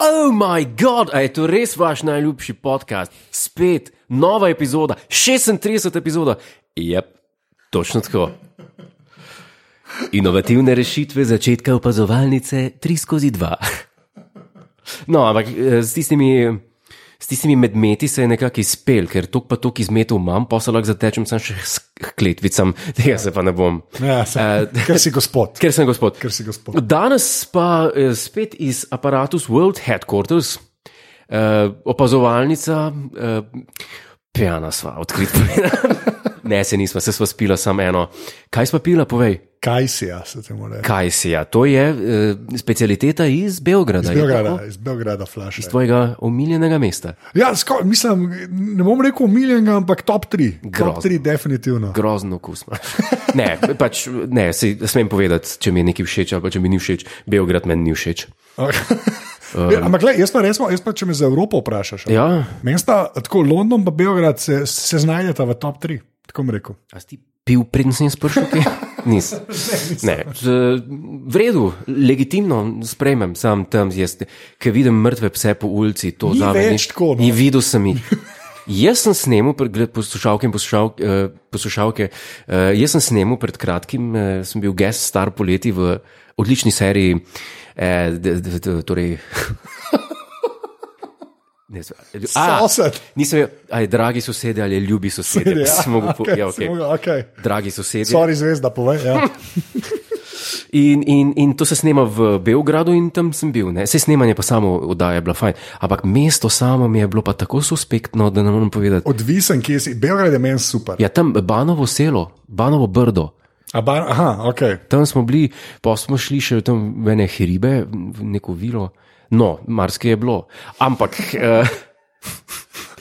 Oh moj bog, a je to res vaš najljubši podcast? Spet nova epizoda, 36 epizoda. Jep, točno tako. Inovativne rešitve začetka opazovalnice 3 skozi 2. No, ampak eh, s tistimi, s tistimi medmeti se je nekako izpel, ker tok pa tok izmetov imam, pa se lahko zatečem sam še s kletvicam, tega se pa ne bom. Ja, se, Eh, ker si gospod. Ker sem gospod. Ker si gospod. Danes pa eh, spet iz aparatus World Headquarters, eh, opazovalnica, eh, pijana sva, odkrit povedano. Ne, se nisva, se sva spila samo eno. Kaj sva pila, povej? Kaj si jaz, se temu reče? Kaj si ja? To je eh, specialiteta iz Beograda. Iz Beograda, iz Beograda flash. Iz tvojega omiljenega mesta. Ja, sko, mislim, ne bom rekel umiljenega, ampak top 3. Top Grozno. 3, definitivno. Grozno imaš. Ne, pač, ne, si, smem povedati, če mi je nekaj všeč ali če mi ni všeč. Beograd meni ni všeč. Ja, ampak, gled, jaz, pa resmo, jaz pa, če me za Evropo vprašaš? Ja, meni sta tako London in Beograd se, se znajdeta v top 3. Tako bom rekel. a si ti pil, preden sem sprašal, kaj? Nis. Ne, v redu, legitimno sprejmem, sam tam jaz, ki vidim mrtve pse po ulici, to Ni zame več tako, no. In videl sem jih. Jaz sem snemal, poslušalke in poslušal, uh, poslušalke, uh, jaz sem snemal pred kratkim, uh, sem bil guest star poleti v odlični seriji, uh, torej. Ne, a, Sosed. nisem, ali je dragi sosedje ali ljubi sosedje. Ja, Sem mogel po- okej, ja, okay. mogel, okej. Dragi sosedje. Sorry, zvezda, povej. Ja. In, in, in to se snema v Beogradu, in tam sem bil. Ne. Vse snemanje pa samo oddaje je bilo fajn. Ampak mesto samo mi je bilo pa tako suspektno, da ne morem povedati. Odvisen, kje si. Beograd je meni super. Ja, tam Banovo selo, Banovo brdo. A Bar, aha, ok. Tam smo bili, pa smo šli še tam v ene hribe, v neko vilo. No, marsikaj je bilo. Ampak, uh,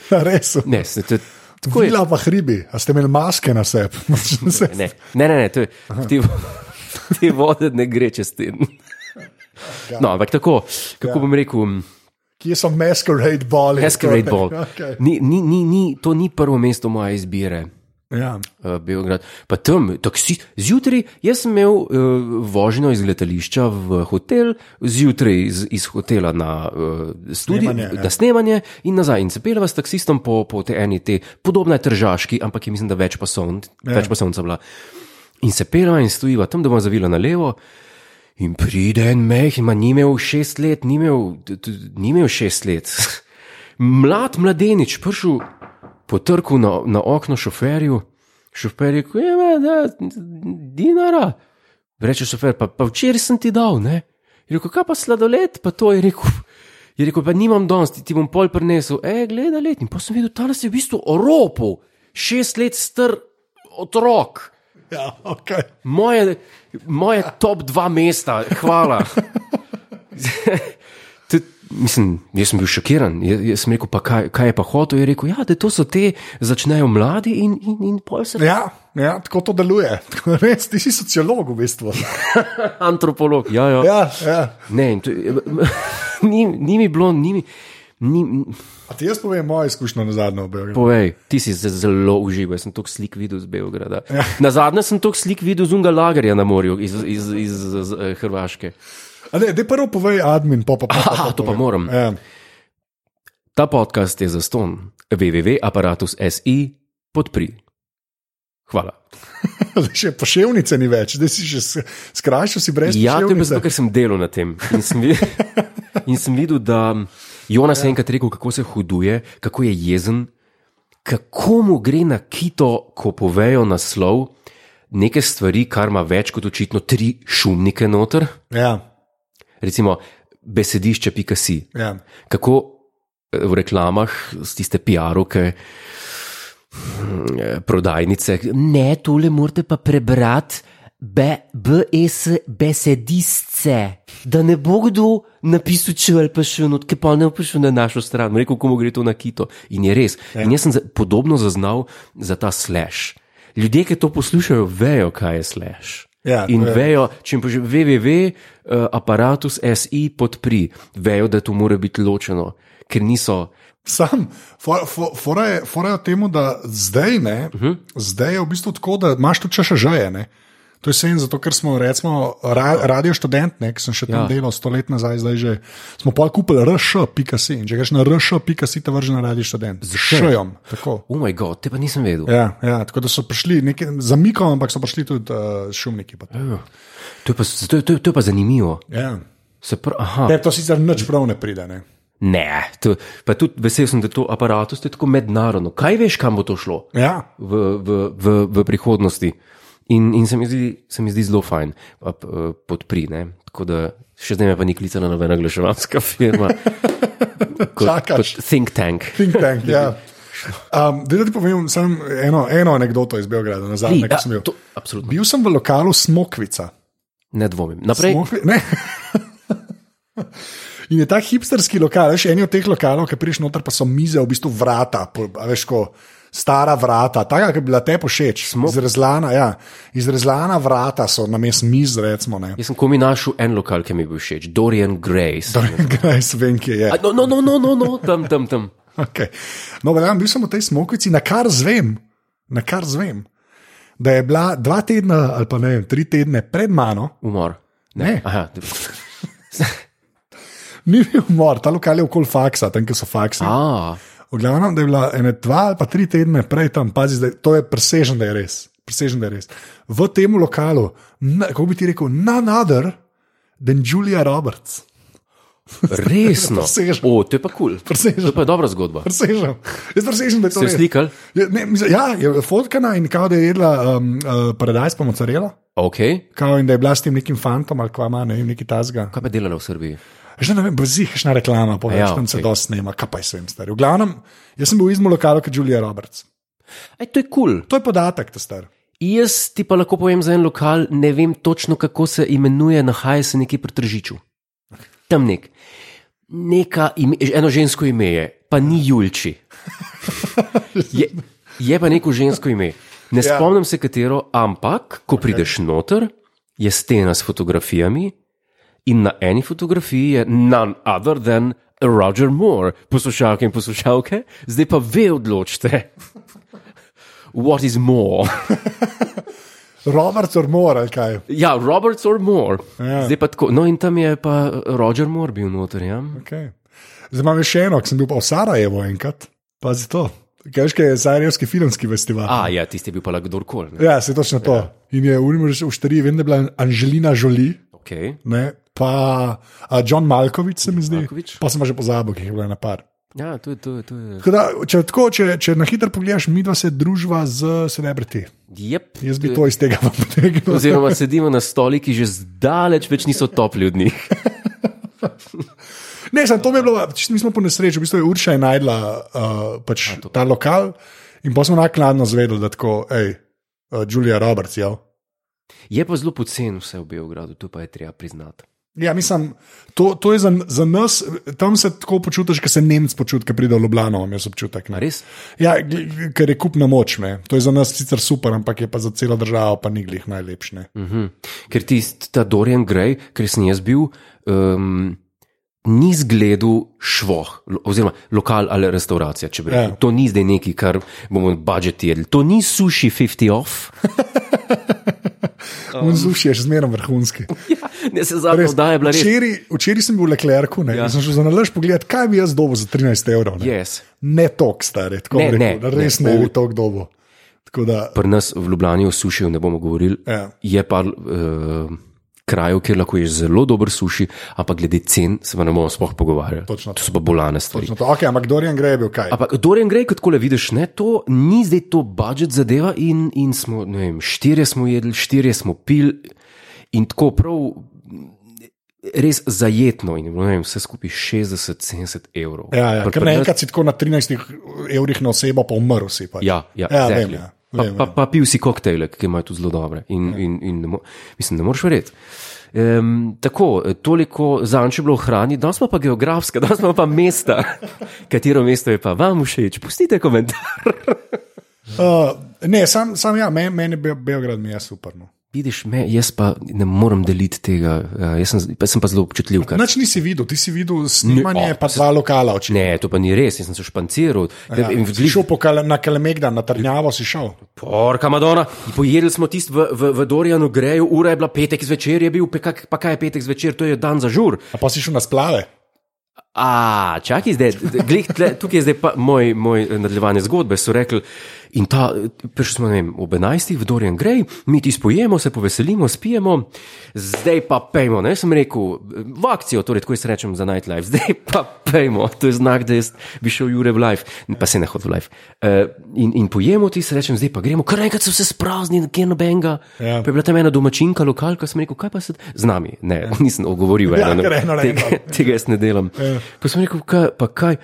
Res. ne, se, to, tako je. Vila pa hribi, a ste imeli maske na sebi. Ne, ne, ne, ne to je, ti, ti vode ne gre čez ten. No, ampak tako, kako bom rekel. Kje so masquerade bali? Masquerade Ball. Okay. Ni, ni, ni, ni, to ni prvo mesto moje izbire. Ja. Uh, Beograd. Pa tam, taksi, zjutraj, jaz sem imel uh, vožnjo iz letališča v hotel, zjutraj iz, iz hotela na uh, studio, Snemanje, ja. na snemanje in nazaj. In se peleva s taksistom po, po te eni te, podobna je tržaški, ampak je mislim, da več pasovn, ja. več pasovnica bila. In se peleva in stojiva tam, da bomo zavila na levo. In pride en meh, ima ni imel šest let, ni imel, ni imel šest let. Mlad mladenič, prišel potrkal na, na okno šoferju, šofer je rekel: "Ja, da, dinara. Reče šofer, pa, pa včeraj sem ti dal, ne? Je rekel, kaj pa sladoled, pa to je rekel. Je rekel, pa nimam danes, ti, ti bom pol prinesel. E, gledaj, let. In pa sem videl, ta nas je v bistvu oropal, šest let star otrok. Ja, okay. Moje, moje top dva mesta, hvala. Mislim, jaz sem bil šokiran. Jaz, jaz sem rekel, pa kaj, kaj je pa hotel. Je rekel, ja, da to so te, začnejo mladi in, in, in pol se. ja, ja, tako to deluje. Tako, res, ti si sociolog v bistvu. Antropolog, ja, ja. Ja, ja. Ne, to, ni, ni mi bilo, ni mi. Ni, A ti jaz povem mojo izkušnjo na zadnjo v Beogradu. povej, ti si zelo užival, jaz sem toliko slik videl z Beograda. Ja. Na zadnje sem toliko slik videl z unga lagerja na morju, iz, iz, iz, iz, iz eh, Hrvaške. A Ne, daj prvo povej admin, pa pa pa. pa, Aha, to pa moram. Ja. Ta podcast je za ston www.apparatus.si podpri. Hvala. Še poševnice ni več, zdaj si že skrajšal, si brez Ja, to je zato, ker sem delal na tem. In sem videl, in sem videl da Jonas je enkrat rekel, kako se huduje, kako je jezen, kako mu gre na kito, ko povejo naslov neke stvari, kar ima več kot očitno tri šumnike noter, Ja, recimo besedišče.si. ja. kako eh, v reklamah, z tiste PR-ovke, prodajnice. Ne, tole morate pa prebrati. BS besedisce, da ne bo kdo napisal, če ali pa še eno, ki pa ne bo prišel na našo stran, rekel, komu gre to na kito. In je res. In jaz sem podobno zaznal za ta slash. Ljudje, ki to poslušajo, vejo, kaj je slash. Ja, In je- vejo, če jim pože www.apparatus.si podpri, vejo, da to mora biti ločeno, ker niso. Sam, fora for, for je, for je v tem, da zdaj, ne, uh Mhm. -huh. zdaj je v bistvu tako, da imaš tu češa žeje. To je sen, zato ker smo, recimo, ra, radio študent, ne, ki sem še tam Ja. ja. delal sto let nazaj, zdaj že smo pa kupili rš.si. In če greš na rš.si, te vrže na radio študent. Z šejom. Tako. Oh, bog, te pa nisem vedel. Ja, ja, tako da so prišli neki za mikom, ampak so prišli tudi uh, šumniki. pa to. Je pa, to, je- to, je- to je pa zanimivo. Ja. Se pr, aha, Te to sicer nič prav ne pride. Ne? ne, to, pa tudi vesel sem, da to aparatus je tako mednarodno. Kaj veš, kam bo to šlo Ja. v, v, v, v prihodnosti? In, in se, mi zdi, se mi zdi zelo fajn pa, podpri. Ne? Tako da še zdaj me pa ni klicala nobena oglaševalska firma. kot, Čakaš. kot think tank. Think tank, ja. Um, da ti povem samo eno, eno anegdoto iz Beograda, nazaj, Ni, ki sem bil. to, absolutno. Bil sem v lokalu Smokvica. Ne dvomim. Naprej. Smokvi, ne. In je ta hipsterski lokal, veš, eni od teh lokalov, ki prideš noter, pa so mize, v bistvu vrata, po- veš, ko stara vrata, taka, ki bi bila te povšeč, izrezlana, ja, izrezlana vrata so na mestu miz, recimo. Ne. Jaz sem komi našel en lokal, ki mi je bil všeč, Dorian Grace. Graj, vem, kje je. A, No, no, no, no, no, no, tam, tam, tam. Okay. No, verjamem, bil sem v tej smokvici, na kar zvem, na kar zvem, da je bila dva tedna ali pa ne vem, tri tedne pred mano, Umor. Ne. Aha, ni bil umor, ta lokal je okoli faksa, tam, kjer so faksi. a, V glavnem, da je bila ene dva ali pa tri tedne prej tam, pazi, zdaj, to je presežen, da je res. Presežen, da je res. V tem lokalu, na, kako bi ti rekel, none other than Julia Roberts. resno. O, to je pa kul. Cool. Presežen. To pa je dobra zgodba. Presežen. Jaz presežen, da je to Ste res. slikali? Je, ne, mislim, ja, je fotkana in kao, da je jedla um, uh, paradajz pa mocarela. Ok. Kao in da je bila s tem nekim fantom ali kva ima, ne vem, neki tazga. Kaj pa delala v Srbiji? Že ne vem, brzišna reklama, poveš, Ja, tam se okej. dosti snema, kaj pa je svem stari. V glavnem, jaz sem bil v izmu lokalu kot Julia Roberts. Ej, to je kul. Cool. To je podatek, ta star. Jaz ti pa lahko povem za en lokal, ne vem točno, kako se imenuje, nahaja se nekje pri Tržiču. Tam nek. Neka ime, eno žensko ime je, pa ni Julči. Je, je pa neko žensko ime. Ne Ja. spomnim se katero, ampak ko prideš noter, je stena s fotografijami in na eni fotografiji je none other than Roger Moore, poslušalke in poslušalke, zdaj pa ve odločite. What is more? Roberts or Moore, ali kaj. Ja, Roberts or Moore. Ja. Zdaj pa tako. No, in tam je pa Roger Moore bil noter. Ja? Okay. Zdaj imam še eno, ki sem bil pa v Sarajevo enkrat. Pazi to. Kaj je Sarajevski filmski festival? A, ja, tisti je bil pa lahko kdorkoli. Ja, se točno to. In je v Rimu v štariji, vem, da je bila Anželina Žoli, Okay. ne, pa a John Malkovič, se mi zdi. Malkovich. Pa sem pa že pozabil, ki je bilo na par. Ja, to je. To je, to je. Tako Da, če, tako, če, če na hitro pogledaš, mi dva se družba z celebrity. Yep. Jaz bi to iz tega potegnil. Oziroma, sedimo na stoli, ki že zdaleč več niso topli od njih. Ne, sem, to mi je bilo, čisto mi smo po nesreči, v bistvu je Urša je najdla uh, pač ta lokal in pa smo nakladno zvedeli, da tako, hej, uh, Julia Roberts, ja. Je pa zelo pocen vse v Beogradu, to pa je treba priznati. Ja, mislim, to, to je za, za nas, tam se tako počutiš, kot se Nemec počuti, ki pride v Ljubljano, jaz občutek. Ne? res? Ja, ker je kupna moč, ne. to je za nas sicer super, ampak je pa za celo državo pa ni glih najlepši. ne. Mhm. Ker tisti, ta Dorian Gray, ker sem jaz bil, um, ni zgledal švoh, oziroma lokal ali restauracija. če bi rekel. Ja. To ni zdaj nekaj, kar bomo budžetirali. To ni sushi 50 off. Um. Zuši je še zmeraj vrhunski. Ja, ne se zavedam, da je bila res. Včeraj, včeraj sem bil v Leclercu, ne, Ja. sem šel za nalaž pogledat, kaj bi jaz dobil za 13 evrov. Ne, Yes. ne tok stari, tako Ne, rekel, ne, res ne. ne, bi tok dobil. Da, Pri nas v Ljubljani o sušiju ne bomo govorili. Ja. Je pa uh, krajev, kjer lahko ješ zelo dober suši, ampak glede cen se pa ne bomo sploh pogovarjali. Točno to so pa bolane stvari. točno to. Okay, ampak Dorian Gray je bil kaj? Ampak Dorian Gray, kot kole vidiš, ne, to ni zdaj to budžet zadeva, in, in smo, ne vem, štirje smo jedli, štirje smo pil, in tako prav. Res zajetno in vem, vse skupaj 60-70 evrov. Ja, ja, ker naenkrat si tako na 13 evrih na osebo, pa umrl si. Pač. Ja, ja, ja exactly. vem. Ja. Pa, Vem, pa, vem. pa pil si koktejle, ki imajo tudi zelo dobre. In, in, in ne mislim, ne moreš verjeti. Um, tako, toliko za Anče bilo v hrani, danes pa, pa geografska, danes pa, pa mesta. Katero mesto je pa vam všeč? Pustite komentar. Uh, ne, sam, sam ja, meni, Be Beograd mi je super. No. Vidiš me, jaz pa ne morem deliti tega. Ja, jaz sem, pa sem pa zelo občutljiv. Kar. Nič nisi videl, ti si videl snemanje, Ne, o, pa dva lokala oči. Ne, to pa ni res, jaz sem se španciral. Ja, Ja, si šel po kale, na Kalemegdan, na Trnjavo si šel. Porka Madona, pojedli smo tisti v, v, v Dorijanu greju, ura je bila petek zvečer, je bil, pa kak- pa kaj je petek zvečer, to je dan za žur. A pa si šel na splave. A, čakaj, zdaj, glih, tle, tukaj je zdaj pa moj, moj nadaljevanje zgodbe. So rekli, in ta, prišli smo vem, ob 11. v Dorian Grej, mi ti spojemo, se poveselimo, spijemo, zdaj pa pejmo. Ne, sem rekel, v akcijo, torej tako jaz rečem za nightlife, zdaj pa pejmo, to je znak, da jaz bi šel Jure v life, pa se ne hod v life. Uh, in, in pojemo ti, se rečem, zdaj pa gremo, kar enkrat so se sprazni, kjer nobenega. Ja. Pa je bila tam ena domačinka, lokalka, sem rekel, kaj pa se z nami? Ne, nisem ogovoril, Ja, eno, eno tega, tega jaz ne delam. Ja. Pa sem rekel, kaj, pa kaj,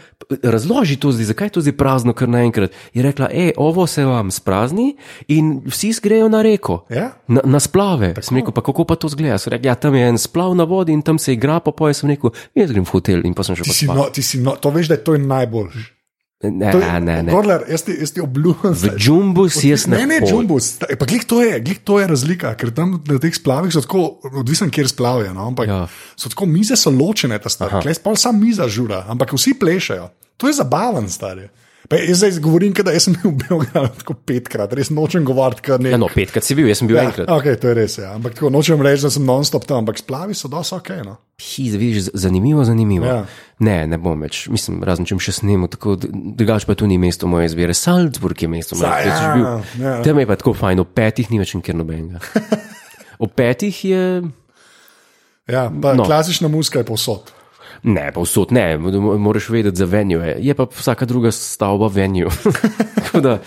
razloži to zdaj, zakaj je to zdaj prazno, kar naenkrat. Je rekla, e, ovo se vam sprazni in vsi grejo na reko. Ja. Na, na splave. Tako. Sem rekel, pa kako pa to zgleda? So rekli, ja, tam je en splav na vodi in tam se igra, pa poje sem rekel, jaz grem v hotel in pa sem še Ti pa si, spal. no, ti si no, to veš, da je to najboljši. Ne, To je- ne, ne. Gorler, jaz ti, jaz ti obljubim. V džumbus jaz ne. Ne, ne, džumbus. Pa glih to je, glih to je razlika, ker tam na teh splavih so tako, odvisen, kjer splavijo, no, ampak Ja. so tako mize so ločene, ta star. Klej spal sam miza žura, ampak vsi plešajo. To je zabaven, stari. Pa jaz zdaj govorim, da sem bil v Beogradu tako petkrat, res nočem govoriti, kar ne. Ja, no, petkrat si bil, jaz sem bil ja. enkrat. okay, to je res, ja. ampak tako nočem reči, da sem non-stop tam, ampak splavi so dosti ok. No. Hi, vidiš, z- zanimivo, zanimivo. Ja. Ne, ne bom več, mislim, razen če še snimil, tako drugače pa tu ni mesto moje izbire. Salzburg je mesto moje izbire. ja, ja. Tam je pa tako fajn, ob petih ni več nikjer nobenega. Ob petih je. Ja, pa no. Klasična muska je posod. Ne, pa vsot ne, mo- moraš vedeti za venue. Je pa vsaka druga stavba venue. Da,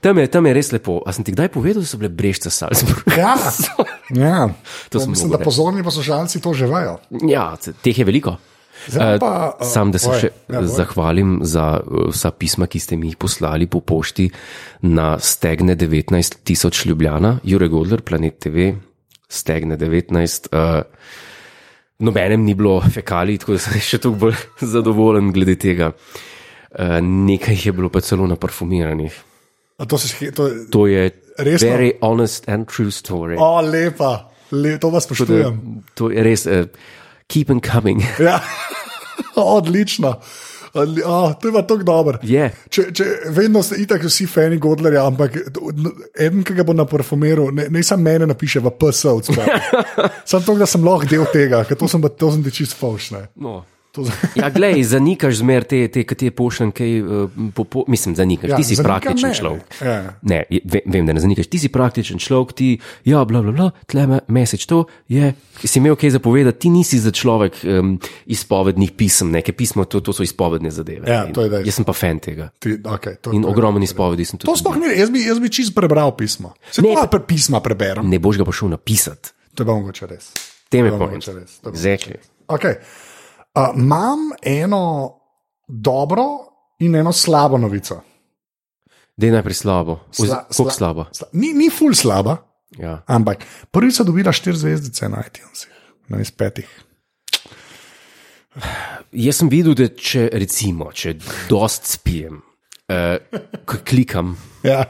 tam, je, tam je res lepo. A sem ti kdaj povedal, da so bile brežce Salzburg? Ja, ja. To to sem mislim, da pozorni poslušalci to že vejo. Ja, teh je veliko. Zdaj Eh, pa, eh, Sam, da se oj, še ja, zahvalim za eh, vsa pisma, ki ste mi jih poslali po pošti na stegne 19 tisoč Ljubljana, Jure Godler, Planet TV, stegne 19. Uh, nobenem ni bilo fekalij, tako da sem še toliko bolj zadovoljen glede tega. Uh, nekaj je bilo pa celo naparfumiranih. A to, se, še- to, To je Resno? very honest and true story. o, lepa, le, to vas Tako da, spoštujem. to je res, uh, keep on coming. Ja. Odlično. Odli, oh, to je tako dobro. Je. Če, če, vedno ste itak vsi fani Godlerja, ampak en, ki ga bo na parfumeru, ne, ne samo mene napiše v PS, samo to, da sem lahko del tega, ker to sem, pa- to sem ti čist faušne. No. Ja, glej, zanikaš zmer te, te ki ti je pošljen, kaj, uh, po, po, mislim, zanikaš, ja, ti si zanikam praktičen ne, človek. Ja. Ne, vem, da ne zanikaš, ti si praktičen človek, ti, ja, bla, bla, bla, tleme, mesič to je, si imel kaj zapovedati, ti nisi za človek um, izpovednih pisem, neke pismo, to, to so izpovedne zadeve. Ja, In to je dejstvo. Jaz sem pa fan tega. Ti, okay, to, In to, ogromno izpovedi sem tudi. to sploh ne, jaz bi, jaz bi čist prebral pismo. Se Ne, pa pre, pisma preberem. Ne boš ga pa šel napisati. To je pa mogoče res. Tem je point. mogoče res, Exactly. Okay. Uh, imam eno dobro in eno slabo novico. Dej najprej slabo. Kako sla- slabo? Sla, ni, ni ful slaba, Ja. ampak prvič so dobila štiri zvezdice na iTunesih, na iz petih. Jaz sem videl, da če recimo, če dost spijem, uh, klikam, Ja,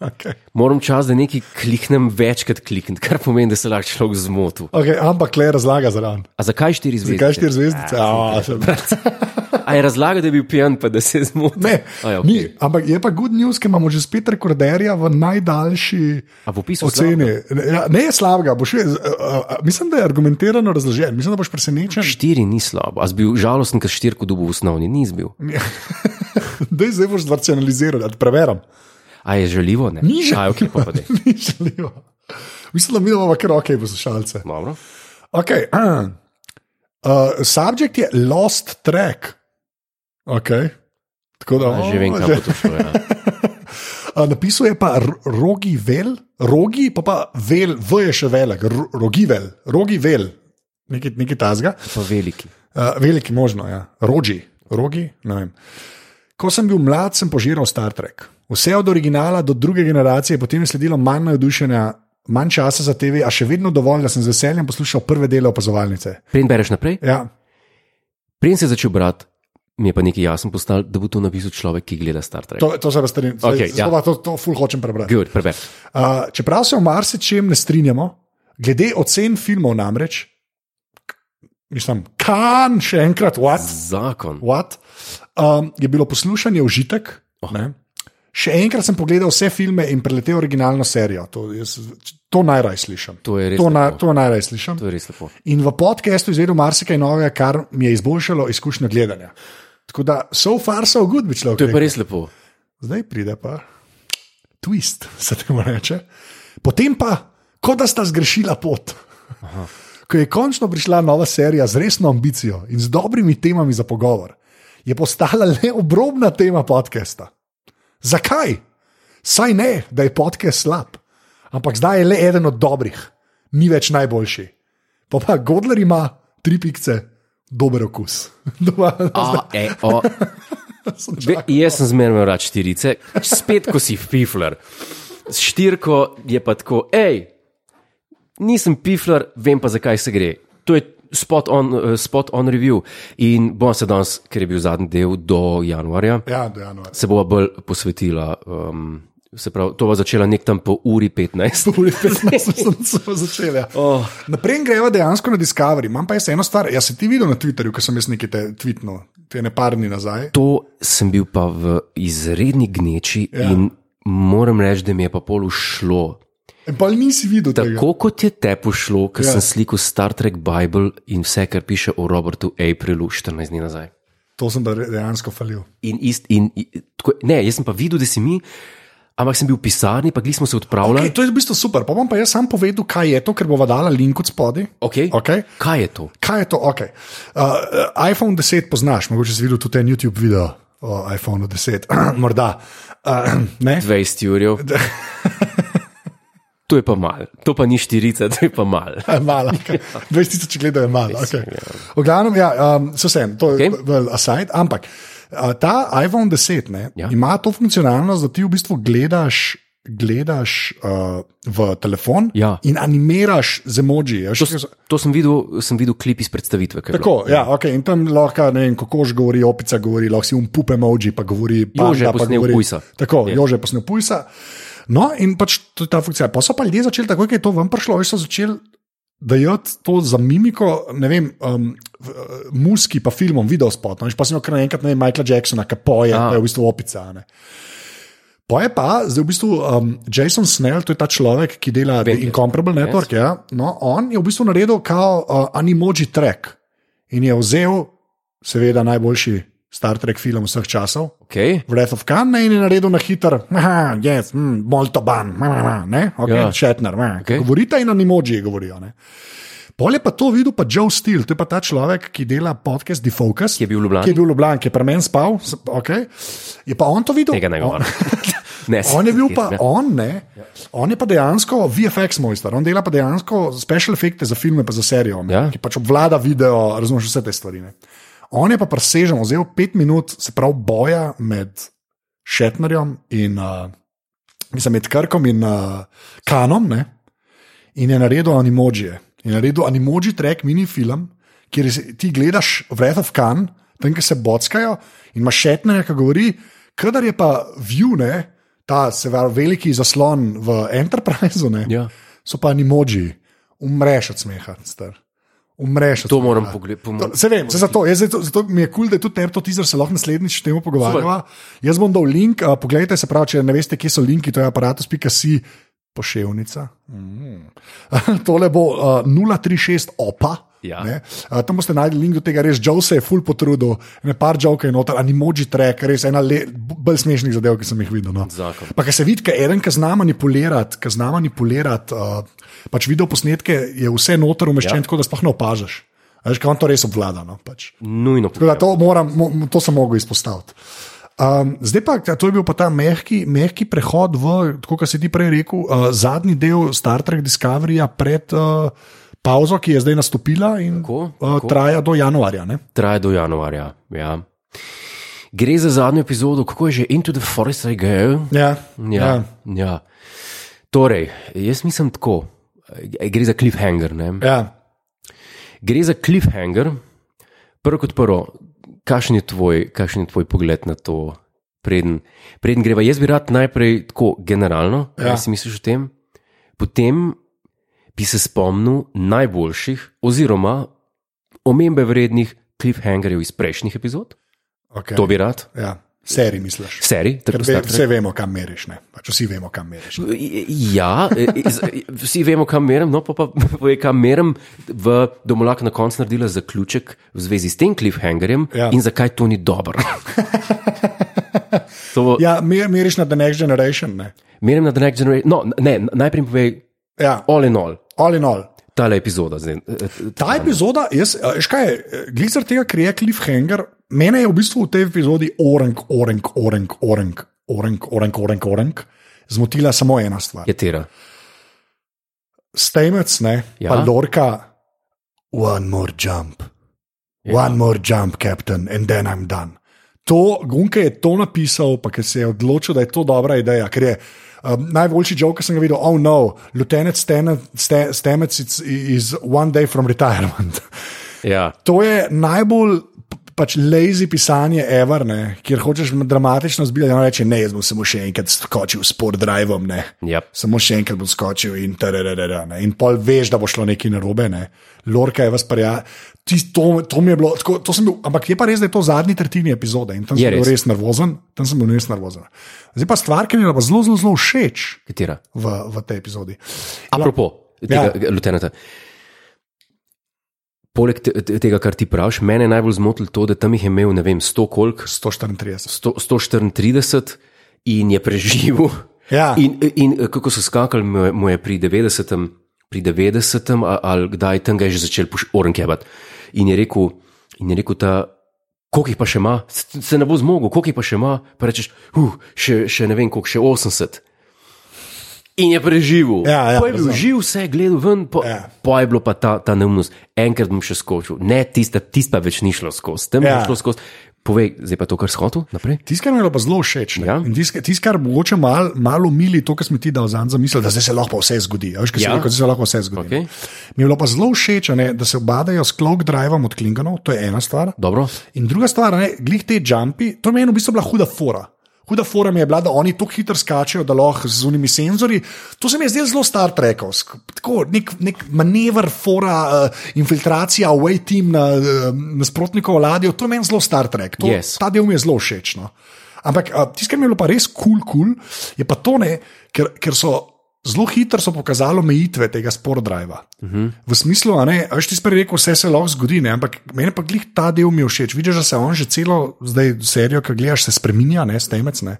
okay. moram čas, da nekaj kliknem večkrat kliknem, kar pomeni, da se lahko človek zmoti. Okay, ampak le razlaga zraven. A zakaj štiri zvezdice? Zakaj štiri zvezdice? A, sem- A je razlaga, da je bil pijan, pa da se je zmotil? Ne, A, ja, ni, okay. ampak je pa good news, ker imamo že spet rekorderja v najdaljši A v opisu oceni. Ja, ne je slabega, boš. Uh, uh, mislim, da je argumentirano razložen. Mislim, da boš presenečen. Štiri ni slabo. A si bil žalosten, ker štirko dobil v osnovni, ni bil. da zdaj boš zracionaliziral, da preverjam. A je žaljivo? Ne? Ni žal- A, okay, daj. Ni žaljivo. Mislim, da mi imamo kar ok, poslušalce. Dobro. Okay, uh, uh, subjekt je lost track. Okay. Tako da, A, že vem, kam bo to šlo. Ja. Napisal je pa rogi vel, rogi pa pa vel, v je še velik, rogi vel, rogi vel, nekaj, nekaj tazga. Pa veliki. Uh, veliki možno, ja. rogi, rogi, ne vem. Ko sem bil mlad, sem požiral Star Trek. Vse od originala do druge generacije, potem je sledilo manj navdušenja, manj časa za TV, a še vedno dovolj, da sem z veseljem poslušal prve dele opazovalnice. Preden bereš naprej, Ja, preden si začel brati, mi je pa nekaj jasno postalo, da bo to napisal človek, ki gleda Star Trek. To, to se pa strinjam. Okej, ja. Okay, to, to ful hočem prebrati. Good, preber. Uh, čeprav se v marsičem ne strinjamo, glede ocen filmov namreč, mislim, kan še enkrat, what? Zakon. what? Um, je bilo poslušanje užitek. ne. Še enkrat sem pogledal vse filme in preletel originalno serijo. To, jaz, to najraj slišim. To je res To, na, to najraj slišim. To je res lepo. In v podkastu izvedel marsikaj novega, kar mi je izboljšalo izkušnjo gledanja. Tako da, so far, so good, bi človek. To je pa res lepo. Zdaj pride pa twist, se temu reče. Potem pa, kot da sta zgrešila pot. Aha. Ko je končno prišla nova serija z resno ambicijo in z dobrimi temami za pogovor, je postala le obrobna tema podcasta. Zakaj? Saj ne, da je podcast slab, ampak zdaj je le eden od dobrih, ni več najboljši. Pa pa Godler ima tri pikce, dober okus. Doma, A, e, o, Ve, jaz sem zmerno rad štirice, spet ko si pifler. S štirko je pa tako, hej, nisem pifler, vem pa zakaj se gre. To je spot on, eh, spot on review. In bom se danes, ker je bil zadnji del do januarja, ja, do januarja. se bova bolj posvetila. Um, se pravi, to bo začela nek tam po uri 15. Uri 15 sem začel. Ja. Oh. Naprej greva dejansko na Discovery. Imam pa jaz eno stvar. Jaz si ti videl na Twitterju, ko sem jaz nekaj te tweetnil, te ne par dni nazaj. To sem bil pa v izredni gneči ja. in moram reči, da mi je pa pol ušlo. In pa nisi videl tega. Tako kot je te pošlo, ko Ja. sem slikal Star Trek Bible in vse, kar piše o Robertu Aprilu 14 dni nazaj. To sem dejansko falil. In ist, in, in, tako, ne, jaz sem pa videl, da si mi, ampak sem bil v pisarni, pa smo se odpravljali. Okay, to je v bistvu super. Pa bom pa jaz sam povedal, kaj je to, ker bova dala link od spodaj. Okay. Okay. Kaj je to? Kaj je to? Okay. Uh, iPhone 10 poznaš, mogoče si videl tudi en YouTube video o iPhonu 10, morda. Uh, ne? 20 urjev. To je pa malo, to pa ni štirica, to je pa malo. Malo, okay. 20 tisoč gledov je malo. Okay. V glavnem, ja, um, so vsem, to je Okay. okay. aside, ampak uh, ta iPhone 10 ne, ja. Ja. ima to funkcionalnost, da ti v bistvu gledaš. Gledaš uh, v telefon Ja. in animiraš z emoji. Ja, To, to sem, videl, sem videl klip iz predstavitve. ko je Tako, ja, okay. In tam lahko ne vem, kokoš govori, opica govori, lahko si um pup emoji, pa govori je pa posnel govori- pujsa. Tako, Je. Jože je posnel pujsa. No, in pač to je ta funkcija. Pa so pa ljudje začeli, takoj, ko je to ven prišlo, veš, so začeli dajati to za mimiko, ne vem, um, uh, muski, pa filmom, video spot. No, pa sem kar naenkrat, ne vem, Michaela Jacksona, ki poje, A. pa je v bistvu opica. Ne. Pa je pa, zdaj v bistvu um, Jason Snell, to je ta človek, ki dela Vem, Incomparable Network. Ja, no, on je v bistvu naredil kao uh, animoji track in je vzel, seveda, najboljši Star Trek film vseh časov. Okay. Wrath of Khan ne, je naredil na hiter, yes, mm, molto ban, ne, ok, ja. Ne, okay. Govorite in animoji govorijo. Ne. Pol je pa to videl pa Joe Steele, to je pa ta človek, ki dela podcast Defocus. Ki je bil v Ljubljani? Ki je bil v Ljubljani, ki je pri meni spal. Okay. Je pa on to videl? Tega ne govorim. Ne, On je bil pa, on, ne, on je pa dejansko VFX mojster, on dela pa dejansko special efekte za filme, pa za serijo, ja. Ja. ki pač obvlada video, razumeš vse te stvari. Ne. On je pa presežen, vzel pet minut, se pravi, boja med Shatnerjem in uh, mislim, med Krkom in uh, Kanom, ne, in je naredil animojije. Je naredil animoji track mini film, kjer si- ti gledaš Wrath of Khan, tam, ki se bockajo in imaš Shatnerja, ki govori, kadar je pa view, ne, ta se pravi veliki zaslon v Enterpriseu, ne, Ja. so pa animoji, umreš od smeha, star. Umreš To moram pogledati. Se vem, se zato, jaz, zato, zato mi je kul, cool, da je tudi tebi to teaser, se lahko naslednjič o tem pogovarjava. Jaz bom dal link, uh, poglejte se pravi, če ne veste, kje so linki, to je aparatus.si poševnica. Mm. Tole bo uh, 036 opa. Ja. ne. Uh, tam boste najdli link do tega, res Joe se je full potrudil, ne par žoke je noter, animoji track, res ena le, bolj smešnih zadev, ki sem jih videl. No. Zakon. Pa ki se vidi, je eden, ki zna manipulirati, ki zna manipulirati, uh, pač video posnetke je vse noter umeščen, ja. tako da sploh ne opažaš. Veš, kaj on to res obvlada. No, pač. Nujno Tako da to, moram, mo, to sem mogel izpostaviti. Um, zdaj pa, to je bil pa ta mehki, mehki prehod v, kot si ti prej rekel, uh, zadnji del Star Trek Discoveryja pred uh, pauzo, ki je zdaj nastopila in Tako, uh, tako. traja do januarja. Ne? traja do januarja. Ja. Gre za zadnjo epizodo, kako je že Into the Forest I Go. Ja, Ja, ja. Torej, jaz mislim tako, eh, gre za cliffhanger. Ne? ja. Gre za cliffhanger, prvo kot prvo. kakšen je tvoj, kakšen je tvoj pogled na to? Preden, preden greva, jaz bi rad najprej tako generalno, Ja. kaj si misliš o tem, potem bi se spomnil najboljših, oziroma omembe vrednih cliffhangerjev iz prejšnjih epizod. Okay. To bi rad, Ja, seri misliš. serij, Ker tako ve, vse vemo, kam meriš. Ne? Pač vsi vemo, kam meriš. Ne? Ja, iz- vsi vemo, kam merim, no pa, pa povej, kam merim. V Domolak na koncu naredila zaključek v zvezi s tem cliffhangerjem Ja. in zakaj to ni dobro. to, ja. Ja, mer, meriš na The Next Generation. Ne? Merim na The Next Generation. No, ne, najprej povej, Ja, all in all, all in all. tale epizoda. Zdaj, eh, Ta epizoda, jaz, veš kaj, glicer tega, ker je cliffhanger, mene je v bistvu v tej epizodi orenk, orenk, orenk, orenk, orenk, orenk, orenk, orenk, zmotila samo ena stvar. je tera. Stemec, ne, ja. pa Lorka, one more jump, Ja. one more jump, captain, and then I'm done. To, Gunke je to napisal, pa ker se je odločil, da je to dobra ideja. Ker je um, najboljši joke, ki sem ga videl, oh no, lieutenant Stemec is one day from retirement. Ja. To je najbolj pač lazy pisanje, ever, ne, kjer hočeš dramatično zbiti. On reče: Ne, jaz bom samo še enkrat skočil s port drivom, ne. Yep. Samo še enkrat bom skočil in tararara, ne. In pol veš, da bo šlo nekaj narobe. Ne. Lorka je vas parja. To, to mi je bilo, tako, to sem bil, ampak je pa res, da je to zadnji tretjini epizode in tam Je sem bil res. res nervozen. Tam sem bil res nervozen. Zdaj pa stvar, ki mi je zelo, zelo, zelo všeč Katera? v, v tej epizodi. Apropo tega ja. lieutenanta. Poleg te, te- tega, kar ti praviš, mene je najbolj zmotilo to, da tam jih je imel, ne vem, 100 kolik, 134. 100, 134 in je preživel. Ja. In, in kako so skakali, mu je, mu je pri 90. Pri 90. a- ali kdaj tam ga je že začel orenkevati. In je rekel, in je rekel ta, koliko jih pa še ima, se ne bo zmogel, koliko jih pa še ima. Pa rečeš, uh, še, še ne vem, koliko, še 80. In je preživel. Ja, ja, po je bil razumem. živ, vse je gledal ven, po, Ja. ja. po je bilo pa ta, ta neumnost. Enkrat bom še skočil, ne, tiste pa več ni šlo skozi, tam ja. Ja. je šlo skozi. Povej, zdaj pa to, kar shotel naprej. Tisto, kar mi je pa zelo všeč, Ja. ja. tisto, tis, kar mogoče malo mal umili, to, kar smo ti dal za misel, da zdaj se lahko vse zgodi. A Veš, Ja. ja. rekel, se lahko vse zgodi. Okay. Mi je bilo pa zelo všeč, a ne, da se obadajo s cloak drivom od Klingonov, to je ena stvar. Dobro, In druga stvar, ne, glih te jumpi, to meni v bistvu bila huda fora. Huda fora mi je bila, da oni tako hitro skačejo, da lahko z unimi senzori. To se mi je zdelo zelo Star Trekovsko. Tako nek, nek manever, fora, uh, infiltracija, away team na uh, nasprotnikovo ladjo, to je meni zelo Star Trek. To, Yes. Ta del mi je zelo všeč. No. Ampak uh, tisto, kar mi je bilo pa res kul, cool, cool, je pa to, ne, ker, ker so. Zelo hitro so pokazali omejitve tega spordriva. Uh -huh. V smislu, da je ti prej rekel, vse se lahko zgodi, ne? ampak meni pa glih ta del mi všeč. Vidiš, da se on že celo zdaj serijo, ki gledaš, se spremenja, ne stemec. Ne?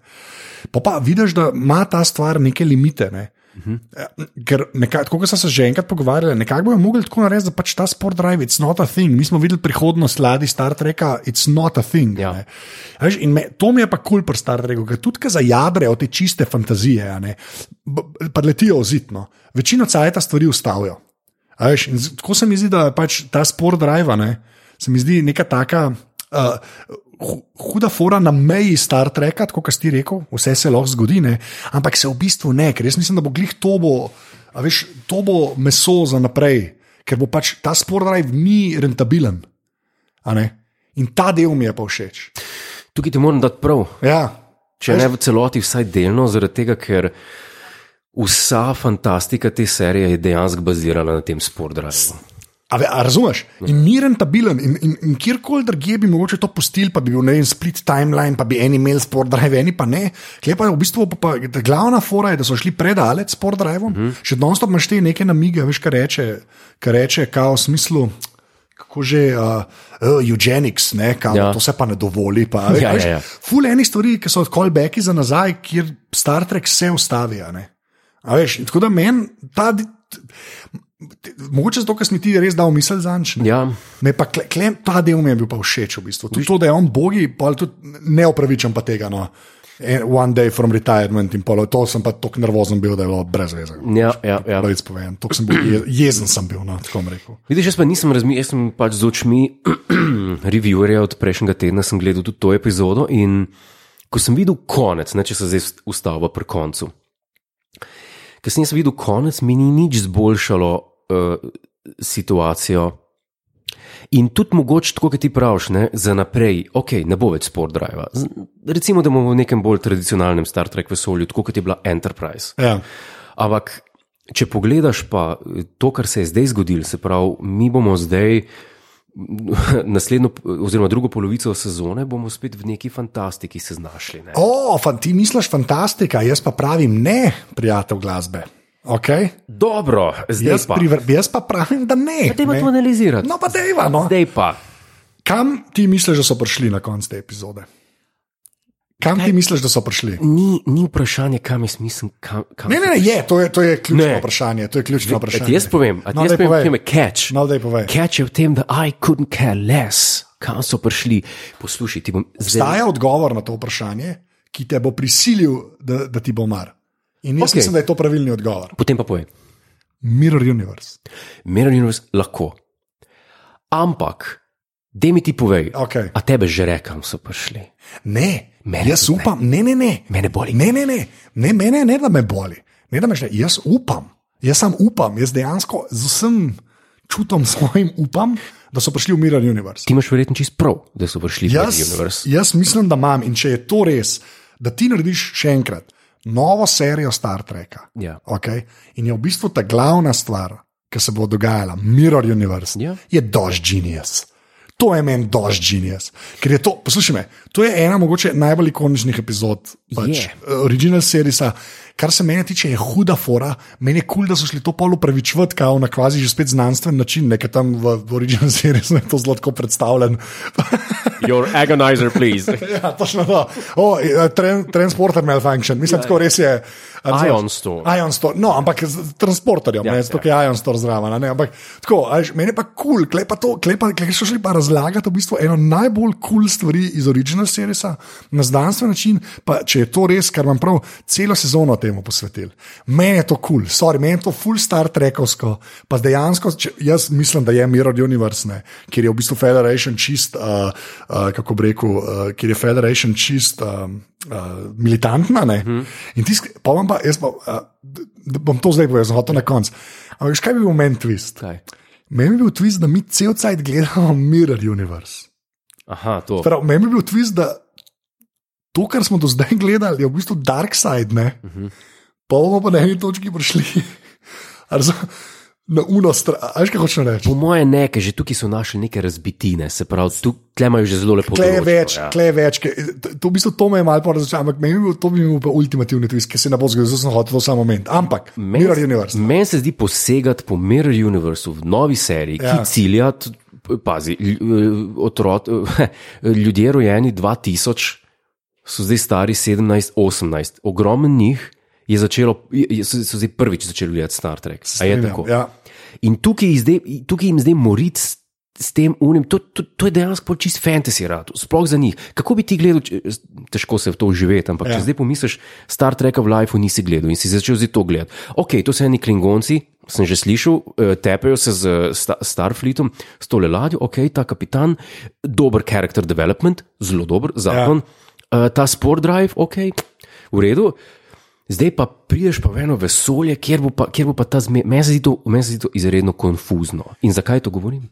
Pa pa vidiš, da ima ta stvar neke limite. Ne? -huh. Ker, nekaj, tako kot smo se že enkrat pogovarjali, nekako bojo mogli tako narediti, da pač ta sport drive, it's not a thing. Mi smo videli prihodnost ladij Star Treka, it's not a thing. Ja. Veš, me, to mi je pa kul cool pri Star Treku, ker tudi ko zajadrejo te čiste fantazije, pa letijo ozitno. Večino cajta stvari ustavijo. Veš, tako se mi zdi, da je pač ta sport drive, ne, se mi zdi neka taka. Uh, Huda fora na meji Star Treka, kot si ti rekel, vse se lahko zgodi, ne? ampak se v bistvu ne, ker jaz mislim, da bo glih to bo, a veš, to bo meso za naprej, ker bo pač ta sport drive ni rentabilen. In ta del mi je pa všeč. tukaj ti moram dati prav. Ja, Če ne v celoti, vsaj delno, zaradi tega, ker vsa fantastika te serije je dejansko bazirana na tem sportdraju. A, ve- a razumeš? In ni rentabilen, in, in, in kjerkoli drugje bi mogoče to pustili, pa bi bil vem, split timeline, pa bi eni imeli sport drive, eni pa ne. Klej pa je v bistvu pa, pa, glavna fora, je, da so šli predaleč s sport drivom, mm -hmm. še danes imaš te neke namige, veš, kar reče, kar reče, kao v smislu. Kako že uh, uh, eugenics, ne, kao, Ja. ja. to se pa ne dovoli. Pa, Ja, veš, ja, ja. Ful eni stvari, ki so callbacki za nazaj, kjer Star Trek se ustavi. a ne. A veš, tako da meni ta. Mogoče zato, ker si mi ti res dal misel za nič. Ja, Me pa kle, kle, ta del mi je bil pa všeč v bistvu. Tudi to, da je on bogi, pa tudi ne opravičam pa tega. No. En- One day from retirement in polo. To sem pa tako nervozen bil, da je bilo brez veze. ja, ja. ja. Pravic povem. Tako sem bil je, jezen sem bil, no, tako rekel. Vidiš, jaz pa nisem razmišljal, jaz sem pač z očmi reviewerja od prejšnjega tedna, sem gledal tudi to epizodo in ko sem videl konec, ne, če se zdaj ustavlja pri koncu. Ker sem jaz videl konec, mi ni nič zboljšalo uh, situacijo. In tudi mogoče, tako kot ti praviš, ne, za naprej, ok, ne bo več sport drive. Recimo, da bomo v nekem bolj tradicionalnem Star Trek vesolju, tako kot je bila Enterprise. Ja. Ampak, če pogledaš pa to, kar se je zdaj zgodilo, se pravi, mi bomo zdaj. Naslednjo, oziroma drugo polovico sezone, bomo spet v neki fantastiki se znašli. Ne? O, fan, ti misliš fantastika, jaz pa pravim ne, prijatelj glasbe. Okay? Dobro, zdaj Jaz, pa. priver, jaz pa pravim, da ne. Dajmo ne. to analizirati. No, pa dejva. No. Zdaj pa. Kam ti misliš, da so prišli na konec te epizode? Kam ti misliš, da so prišli? Ni, ni vprašanje, kam jaz mislim. Kam, kam Ne, ne, ne, je, to je, to je ključno Ne. vprašanje. To je ključno vprašanje. ti jaz povem, a ti No, jaz povem, kaj me catch. No, daj povej. Catch je v tem, da I couldn't care less, kam so prišli. Poslušaj, ti bom zdaj. Obstaja odgovor na to vprašanje, ki te bo prisilil, da, da ti bo mar. In jaz okay. mislim, da je to pravilni odgovor. Potem pa povej. Mirror Universe. Mirror Universe lahko. Ampak, da mi ti povej, Okay. a tebe že rekam, so prišli. Ne, Mene jaz ne. upam, ne, ne, ne. Mene boli. Ne, ne, ne, ne, mene ne, da me boli. Ne, da me še, jaz upam, jaz sam upam, jaz dejansko z vsem čutom svojim upam, da so prišli v Mirror Universe. Ti imaš verjetno čist prav, da so prišli v Jaz, Mirror Universe. jaz mislim, da imam in če je to res, da ti narediš še enkrat novo serijo Star Treka. Ja. Okay? In je v bistvu ta glavna stvar, ki se bo dogajala, Mirror Universe, Ja. je Dož Genius. To je meni Dož Genius. Ker je to, poslušaj me, to je ena mogoče najbolj ikoničnih epizod pač, yeah. original serisa. Kar se mene tiče, je huda fora. Meni je kul, cool, da so šli to pol upravičevati, kao na kvazi že spet znanstven način, nekaj tam v, v original seriji je to zelo tako predstavljen. Your agonizer, please. ja, točno to. O, eh, tran, transporter malfunction, mislim, tako res je. Ion Store. Ion Store, no, ampak z transporterjem, Ja, ja, ne, zato je Ion Store zraven. ampak tako, a veš, meni pa kul, cool, klej pa to, klej pa, klej so šli pa razlagati v bistvu eno najbolj kul cool stvari iz original serisa na znanstven način, pa če je to res, kar vam prav celo sezono temu posvetili. Meni je to kul, cool, sorry, meni je to full star trekovsko, pa dejansko, če, jaz mislim, da je Mirror Universe, ne, kjer je v bistvu Federation čist, uh, uh, kako bi rekel, uh, kjer je Federation čist. Um, Uh, militantna. Hmm. In tisk, pa vam pa, jaz pa, uh, bom to zdaj povedal, zato na koncu. Ampak, kaj bi bil meni twist? Kaj? Meni bi bil twist, da mi cel cajt gledamo Mirror Universe. Aha, to. Prav, meni bi bil twist, da to, kar smo do zdaj gledali, je v bistvu Dark Side, ne? Uh -huh. Pa bomo pa na eni točki prišli. Na uno stran, a veš, kaj hočeš reči? Po moje ne, ker že tukaj so našli neke razbitine, se pravi, tu imajo že zelo lepo. Kle je več, ja. kle je več. ke- To, v bistvu, to me je malo razočaralo, ampak meni bi to bi bil pa ultimativni twist, ki se ne bo zgodil, zato sem hotel to samo moment. Ampak, Meni Mirror se- Universe. Meni se zdi posegati po Mirror Universu v novi seriji, ja. Ki cilja, pazi, otrok, ljudje rojeni 2000 so zdaj stari 17-18. Ogromen njih je začelo, so, so zdaj prvič začeli gledati Star Trek. Tako? Ja. In tukaj, zdaj, tukaj jim zdaj moriti s, tem unim, to, to, to je dejansko čist fantasy rad, sploh za njih. Kako bi ti gledal, če- težko se v to uživeti, ampak ja. Če zdaj pomisliš, Star Treka v Lifeu nisi gledal in si začel zdaj to gledati. Ok, to so eni klingonci, sem že slišal, eh, tepejo se z sta, Starfleetom, s tole ladjo, ok, ta kapitan, dober character development, zelo dober zakon, ja. Ta sport drive, ok, v redu. Zdaj pa prideš pa v eno vesolje, kjer bo pa, kjer bo pa ta zmed. Meni se zdi to izredno konfuzno. In zakaj to govorim?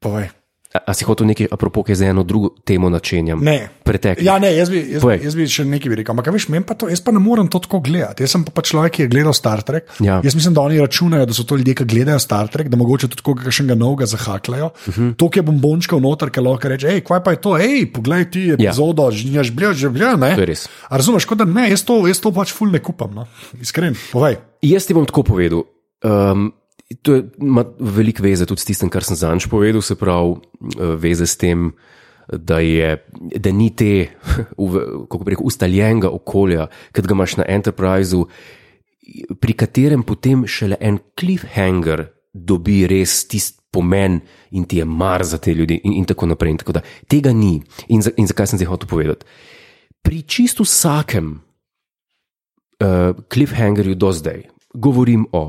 Povej. A, a si hotel nekaj, apropo, ki za eno drugo temo načenjam? Ne. Pretekli. Ja, ne, jaz bi, jaz, Povej. jaz bi še nekaj bi rekel. Ampak, a veš, meni pa to, jaz pa ne morem to tako gledati. Jaz sem pa, pa človek, ki je gledal Star Trek. Ja. Jaz mislim, da oni računajo, da so to ljudje, ki gledajo Star Trek, da mogoče tudi še novega zahakljajo. Uh Mhm. -huh. To, ki je bombončkov noter, ki lahko reče, hej, kaj pa je to, hej, poglej ti epizodo, ja. že blja, že blja, ne. Je. A razumeš, kot da ne, jaz to, jaz to pač ful ne kupam, no. iskren, povej. Jaz ti bom tako povedal. Um, to je, ima veliko veze tudi s tistim, kar sem zanj povedal, se pravi, eh, veze s tem, da, je, da ni te, kako bi rekel, ustaljenega okolja, ki ga imaš na Enterpriseu, pri katerem potem šele en cliffhanger dobi res tisti pomen in ti je mar za te ljudi, in, in tako naprej. In tako da. Tega ni. In, za, in zakaj sem zdaj hotel povedati? Pri čisto vsakem uh, cliffhangerju do zdaj govorim o.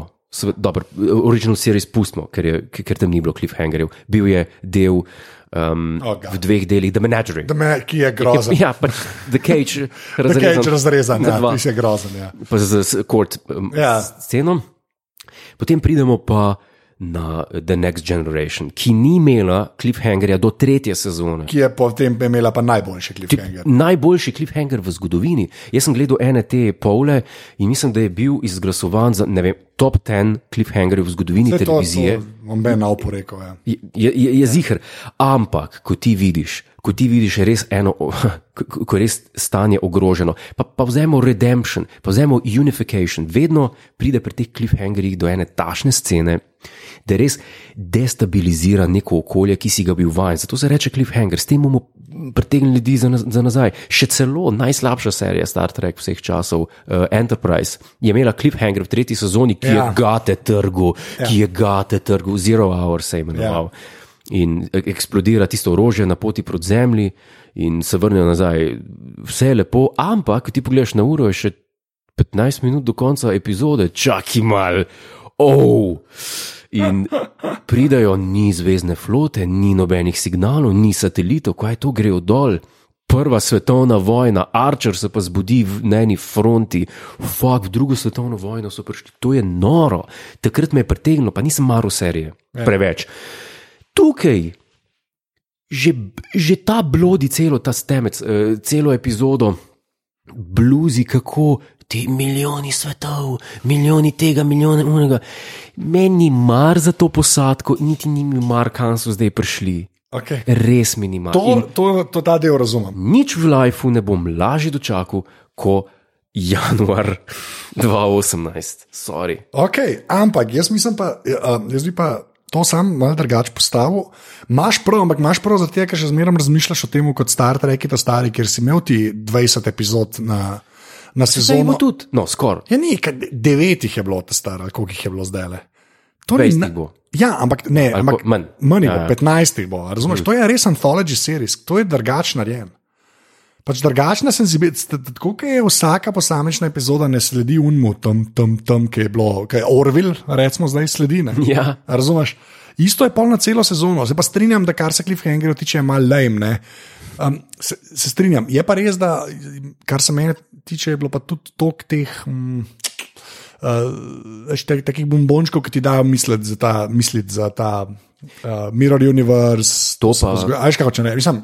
Dobro, original series pustimo, ker, je, ker tam ni bilo cliffhangerjev. Bil je del um, Oh, God. v dveh delih, The Menagerie. Da me, ki je grozen. Ja, pač The Cage, razrezan, kaj je razrezan, ja, dva si je grozen. Ja. pa z, z kort um, Ja. ja. sceno. Potem pridemo pa na The Next Generation, ki ni imela cliffhangerja do tretje sezone. Ki je potem imela pa najboljši cliffhanger. Najboljši cliffhanger v zgodovini. Jaz sem gledal ene te pole in mislim, da je bil izglasovan za vem, top 10 cliffhangerjev v zgodovini to- televizije. to bom ben na oporekel. Ja. Je, je, je, je ziger. Ampak, ko ti vidiš, ko ti vidiš res eno, ko, ko je res stanje ogroženo, pa, pa vzemo redemption, pa vzemo unification, vedno pride pri teh cliffhangerjih do ene tašne scene, da res destabilizira neko okolje, ki si ga bil vajen. Zato se reče cliffhanger, s tem bomo pritegnili ljudi za, za nazaj. Še celo najslabša serija Star Trek vseh časov, uh, Enterprise, je imela cliffhanger v tretji sezoni, ki ja. Je gate trgu, ja. ki je gate trgu, Zero Hour se je imenoval. Ja in ek- eksplodira tisto orožje na poti proti zemlji, in se vrnejo nazaj. Vse je lepo, ampak ti pogledaš na uro, je še 15 minut do konca epizode, čakaj mal, oh! In pridajo, ni zvezdne flote, ni nobenih signalov, ni satelitov, kaj to gre dol. Prva svetovna vojna, Archer se pa zbudi v- na eni fronti, fuk, v drugo svetovno vojno so prišli. To je noro. Takrat me je pritegnilo, pa nisem maral serije. Preveč. Tukaj že, že ta blodi celo ta stemec, eh, celo epizodo, bluzi, kako ti milijoni svetov, milijoni tega, milijoni unega. Meni ni mar za to posadko, niti ni mi mar, kam so zdaj prišli. Okay. Res mi ni mar. To, In to, to ta del razumem. nič v lifeu ne bom lažje dočakal, kot januar 2018. Sorry. Okay, ampak jaz mislim pa, uh, jaz bi pa to sam malo drugače postavil. Máš prav, ampak imaš prav zato, ker še zmeraj razmišljaš o tem, kot Star Trek, to stari, ker si imel ti 20 epizod na, na sezono. bo tudi, no, skoraj. Ja, ni, kaj, devet jih je bilo, ta star, ali koliko jih je bilo zdaj le. To ni 20 na- jih bo. Ja, ampak ne, Ali ampak manj. manj bo, ja. 15 jih bo. a Razumeš, to je res anthology series, to je drugačen narejen. Pač drugačna senzibilnost, tako kot je vsaka posamična epizoda, ne sledi unmu, tam, tam, tam, ki je bilo, ki je Orville, recimo, zdaj sledi. Ne? Ja. Razumeš? Isto je pol na celo sezono, zdaj pa strinjam, da kar se Cliffhangerjev tiče, je malo lame. Um, se, se strinjam. Je pa res, da kar se mene tiče, je bilo pa tudi tok teh. Um, Uh, te, takih bombončkov, ki ti dajo misliti za ta, misliti za ta uh, Mirror Universe. To pa- Ajš, kako če ne, mislim,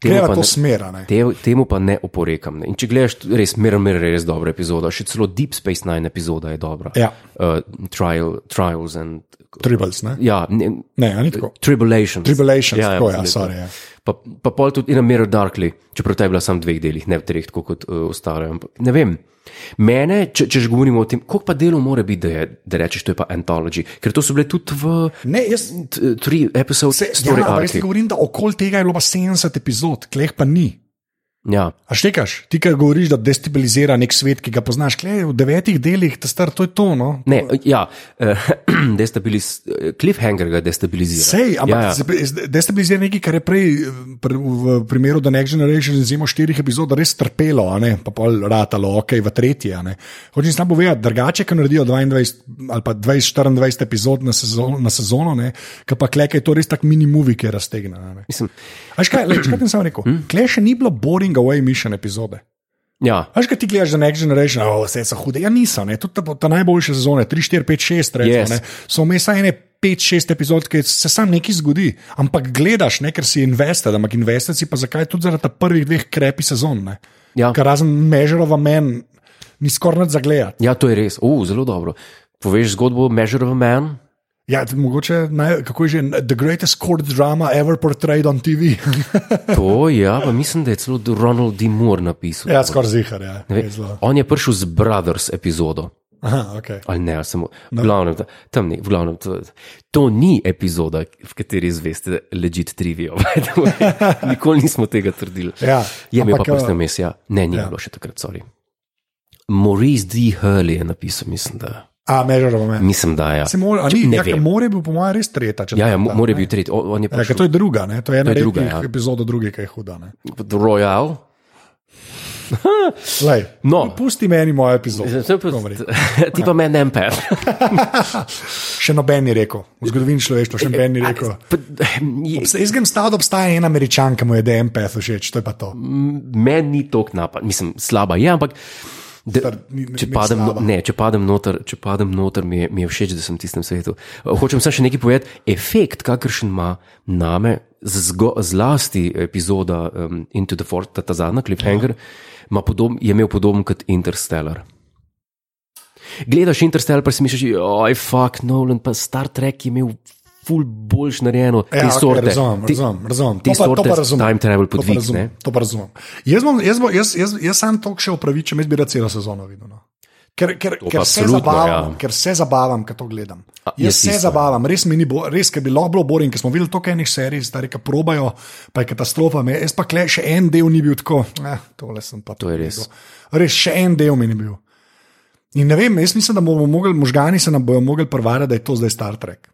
Temu gre pa to ne- smer. ne. Te, temu pa ne oporekam. Ne. In če gledaš, res Mirror Mirror je res dobra epizoda, še celo Deep Space Nine epizoda je dobra. Ja. Uh, trial, trials and. Tribbles, ne? Ja, ne, Ne, ni tako. Tribulations. Tribulations, tako, ja, ne, sorry, ja. Pa, pa pol tudi in a Mirror Darkly, čeprav ta je bila samo v dveh delih, ne v treh, tako kot uh, ostale. Ampak ne vem. Mene, če, če že govorimo o tem, koliko pa delov mora biti, da, je, da rečeš, to je pa anthology, ker to so bile tudi v Ne, jaz tri epizode ja, arki. govorim, da okoli tega je bilo pa 70 epizod, kleh pa ni. Ja, A štekaš, ti kaj govoriš, da destabilizira nek svet, ki ga poznaš, klej v devetih delih, ta star, to je to. No? ne, ja, uh, destabiliz, cliffhanger ga destabilizira. Sej, ampak ja, ja. ja. destabilizira nekaj, kar je prej eh, pr, v primeru The Next Generation izjemo štirih epizod res trpelo, pa pol ratalo, ok, v ne. Hočem samo povedati, drugače, ko naredijo 22 ali pa 20-24 epizod na sezono, na sezono ne, ki pa kleke je to res tak mini movie, ki je ne. Mislim, A veš kaj, le, kaj sem rekel? Hm? Klej še ni bilo boring away mission epizode. ja, A Veš, kaj ti gledaš za Next Generation, oh, vse so hude. Ja, niso, ne. tudi ta, ta najboljše sezone, 3, 4, 5, 6, recimo, Yes. yes. so vmes ene 5, 6 epizod, ki se sam nekaj zgodi, ampak gledaš, ne, ker si invested, ampak invested si pa zakaj tudi zaradi prvih dveh krepi sezon. Ne. Ja. Ker razen Mežerova men, ni skoraj nič za gledati. ja, to je res. Uh, zelo dobro. Poveš zgodbo Measure of a Man? Ja, mogoče, naj, kako je že, the greatest court drama ever portrayed on TV. To, ja, pa mislim, da je celo Ronald D. Moore napisal. ja, skoraj zihar, ja. Ve, je. On je prišel z Brothers epizodo. Aha, okay. Ali ne, samo, v glavnem, ta- tam ni, v glavnem, to, to ni epizoda, v kateri zveste legit trivijo. Nikoli nismo tega trdili. Ja, je mi pa ampak, prste eh, mes, ja. Ne, ni ja. bilo še takrat, sorry. Maurice D. Hurley je napisal, mislim, da. A, Mežerova men. Mislim, da ja. More, Če- ni, ne ja, more je bil po mojem res tretja. Ja, ja, mora ne. biti tretji. Je Ja, to je druga, ne? to je ena To je druga, ja. epizod, druge, ki je huda. ne. Royal. Lej, No. Pusti meni mojo epizodo. Ti pa meni emper. Še noben ni rekel, v zgodovini človeštva še noben ni rekel. Obsta- Jaz grem staviti, da obstaja ena američanka, mu je DMPF všeč, to je pa to. Meni ni tok napad, mislim, slaba je, ampak Da, Star, ni, če, ni padem, no, ne, če padem noter, če padem noter mi, je, mi je všeč, da sem v tistem svetu. Uh, Hočem samo še nekaj povedati. Efekt, kakršen ima name, zgo, zlasti epizoda um, Into the Fort, ta, ta zadnja cliffhanger, ima podob, je imel podoben kot Interstellar. Gledaš Interstellar, pa si misliš, oj, fuck, Nolan, pa Star Trek je imel ful boljš narejeno te Ja, sorte. razumem, te- razumem, razumem. te To pa- to sorte pa razumem. time travel To pa podvig, razumem, ne? To pa razumem. Jaz, bom, jaz, bom, jaz, jaz, jaz sam to še upravičujem, jaz bi rad celo sezono videl. No. Ker, ker, ker, se zabavam, ja. ker se zabavam, ko to gledam. A, Jaz se isto. zabavam, res mi ni bo, res, ker bi lahko bilo boring, ker smo videli toliko enih serij, stari, ki probajo, pa je katastrofa. Me, jaz pa kle, še en del ni bil tako. Eh, tole sem pa To je res. pogledal. Res, še en del mi ni bil. In ne vem, jaz mislim, da bomo mogli, možgani se nam bodo mogli prvarati, da je to zdaj Star Trek.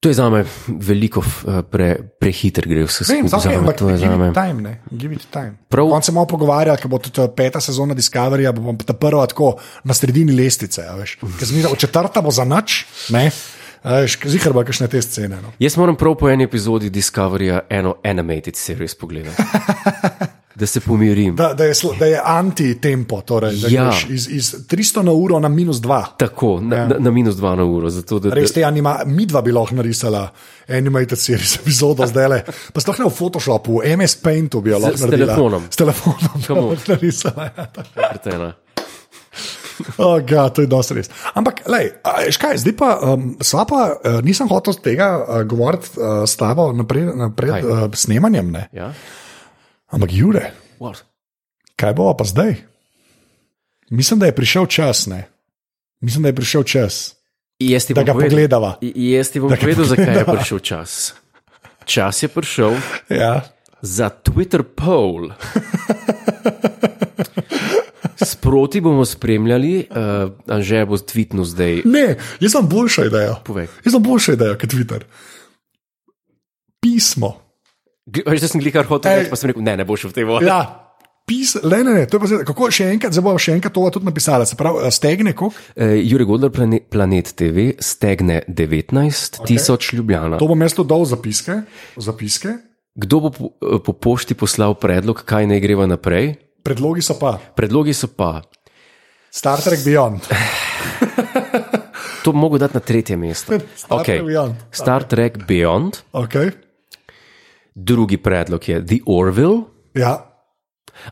To je za me veliko eh, pre, prehiter gre vse Vem, skupaj. okay, zame, ampak to je za me. time, ne? Give it time. Prav- On se malo pogovarja, ker bo tudi eh, peta sezona Discoveryja, bo ta prva tako na sredini lestvice. Ker četrta bo za nič, ne? Zihar bo kakšne te scene. No. Jaz moram prav po eni epizodi Discoveryja eno animated series pogledati. da se pomirim. Da, da je, da je anti-tempo, torej, da Ja. greš iz, iz 300 na uro na minus 2. Tako, na, ja. na, na minus dva na uro. Zato, da, Res te anima, mi dva bi lahko narisala animated series epizodo zdaj le. Pa sploh ne v Photoshopu, v MS Paintu bi jo lahko s naredila. telefonom. S telefonom bi narisala. Ja. Oh, God, to je dosti res. Ampak, lej, a, veš kaj, zdaj pa, um, pa uh, nisem hotel tega uh, govoriti uh, s tabo napred, napred uh, snemanjem. Ne? Ja? Ampak, Jure, What? kaj bo pa zdaj? Mislim, da je prišel čas. Ne? Mislim, da je prišel čas, Jaz ti da ga povedal- pogledava. Jaz ti bom povedal, zakaj je prišel čas. Čas je prišel Ja. za Twitter poll. Sproti bomo spremljali, uh, Anže bo tvitnil zdaj. Ne, jaz sem boljša ideja. Povej. Jaz sem boljša ideja kot Twitter. Pismo. Da sem glikar hotel Ej. pa sem rekel, ne, ne boš v tej vodi. Ja. Pis, le, ne, ne, to je pa zdaj, kako še enkrat, zdaj bomo še enkrat to tudi napisali. Se pravi, stegne, koliko? Uh, Jure Godler, Planet, Planet TV, stegne 19 tisoč okay. Ljubljana. To bom jaz to dal zapiske. zapiske. Kdo bo po, eh, po pošti poslal predlog, kaj naj greva naprej? Predlogi so pa Predlogi so pa, Star Trek Beyond. to bi mogel dati na tretje mesto. Star Okay. Trek Beyond. Star Trek Beyond, Okay. Drugi predlog je The Orville, Ja,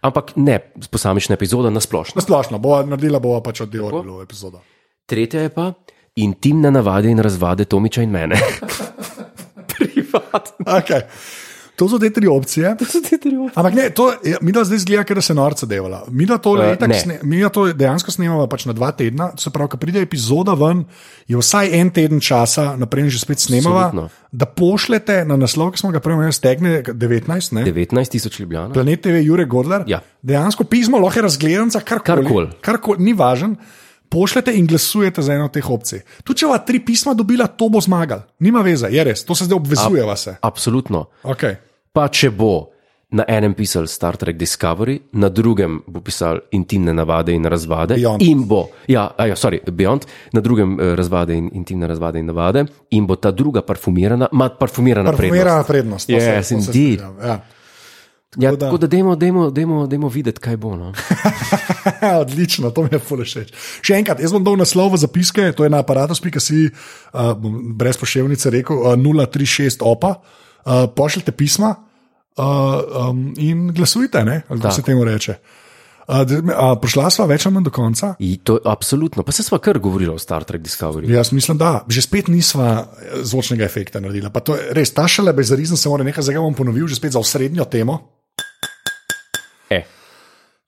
ampak ne posamična epizoda na splošno. na splošno, bo naredila bo pač od Diorilo epizodo. Tretja je pa intimne navade in razvade Tomiča in mene. Privatno. Okay. To so te tri opcije. Ampak ne, to, mi da zdaj zgleda, ker da se norca devala. Mi da to, uh, ne. sne, mi da to dejansko snemamo pač na dva tedna, to se pravi, ko pride epizoda ven, je vsaj en teden časa, naprej že spet snemava, Absolutno. da pošljete na naslov, ki smo ga prej omenili, stegne 19, ne? 19 tisoč Ljubljana. Planet TV, Jure Godler. Ja. Dejansko pismo lahko razgledanca, karkoli. Karkoli. karkoli ni važen. Pošljete in glasujete za eno od teh opcij. Tudi če ova tri pisma dobila, to bo zmagal. Nima veze, je res, to se zdaj obvezujeva se. Absolutno. Okay. Pa če bo na enem pisal Star Trek Discovery, na drugem bo pisal intimne navade in razvade, Beyond. in bo, ja, ja, sorry, Beyond, na drugem eh, razvade in intimne razvade in navade, in bo ta druga parfumirana, ma parfumirana, Parfumirana prednost. to se- Yes, se indeed. strinjam, Ja. prednost. Ja, da- tako da dajmo, dajmo, dajmo, dajmo videti, kaj bo. No. Odlično, to mi je fully všeč. Še enkrat, jaz bom dal naslov v zapiske, to je na aparatus.si, uh, bom brez poševnice rekel, uh, 036 opa, uh, pošljite pisma uh, um, in glasujte, ne? ali kako se temu reče. D- uh, prišla sva več ali manj do konca. I To, absolutno, pa se sva kar govorila o Star Trek Discovery. Jaz mislim, da že spet nisva eh, zvočnega efekta naredila. Pa to je res, ta šele bezarizen se mora nekaj, zdaj ga bom ponovil, že spet za osrednjo temo, E,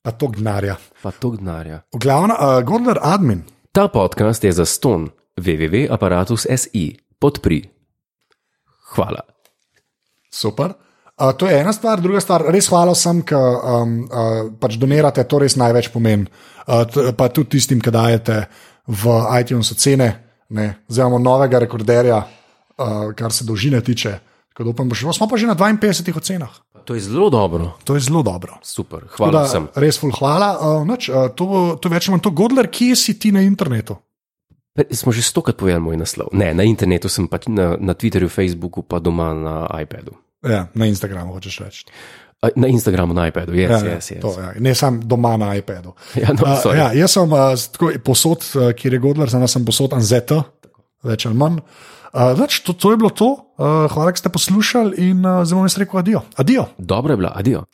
pa to gnarja. pa to gnarja. Glavna, uh, Gordler admin, Ta podcast je za ston www.apparatus.si. Podpri. Hvala. Super. Uh, to je ena stvar, druga stvar, res hvala vsem, ki um, uh, pač donirate, to res največ pomeni. Uh, pa tudi tistim, ki dajete v iTunes ocene. Ne. Zdaj imamo novega rekorderja, uh, kar se dolžine tiče. Tako da upam, da. Smo pa že na 52 ocenah. To je zelo dobro. To je zelo dobro. Super, hvala Da, vsem. res ful hvala. Uh, nič, uh, to, to več manj to, Godler, kje si ti na internetu? Smo že stokrat povedali moj naslov. Ne, na internetu sem pač na, na Twitterju, Facebooku, pa doma na iPadu. Ja, na Instagramu, hočeš reči. Na Instagramu, na iPadu, yes, Ja, yes, ja, yes, yes. to, ja. Ne sam doma na iPadu. Ja, no, Uh, sorry. ja, jaz sem uh, tako, posod, uh, kjer je Godler, zdaj sem posod Anzeta, več ali manj. Uh, več, to, to je bilo to, uh, hvala, da ste poslušali in uh, zdaj bom jaz rekel adijo. Adijo. Dobro je bila, adijo.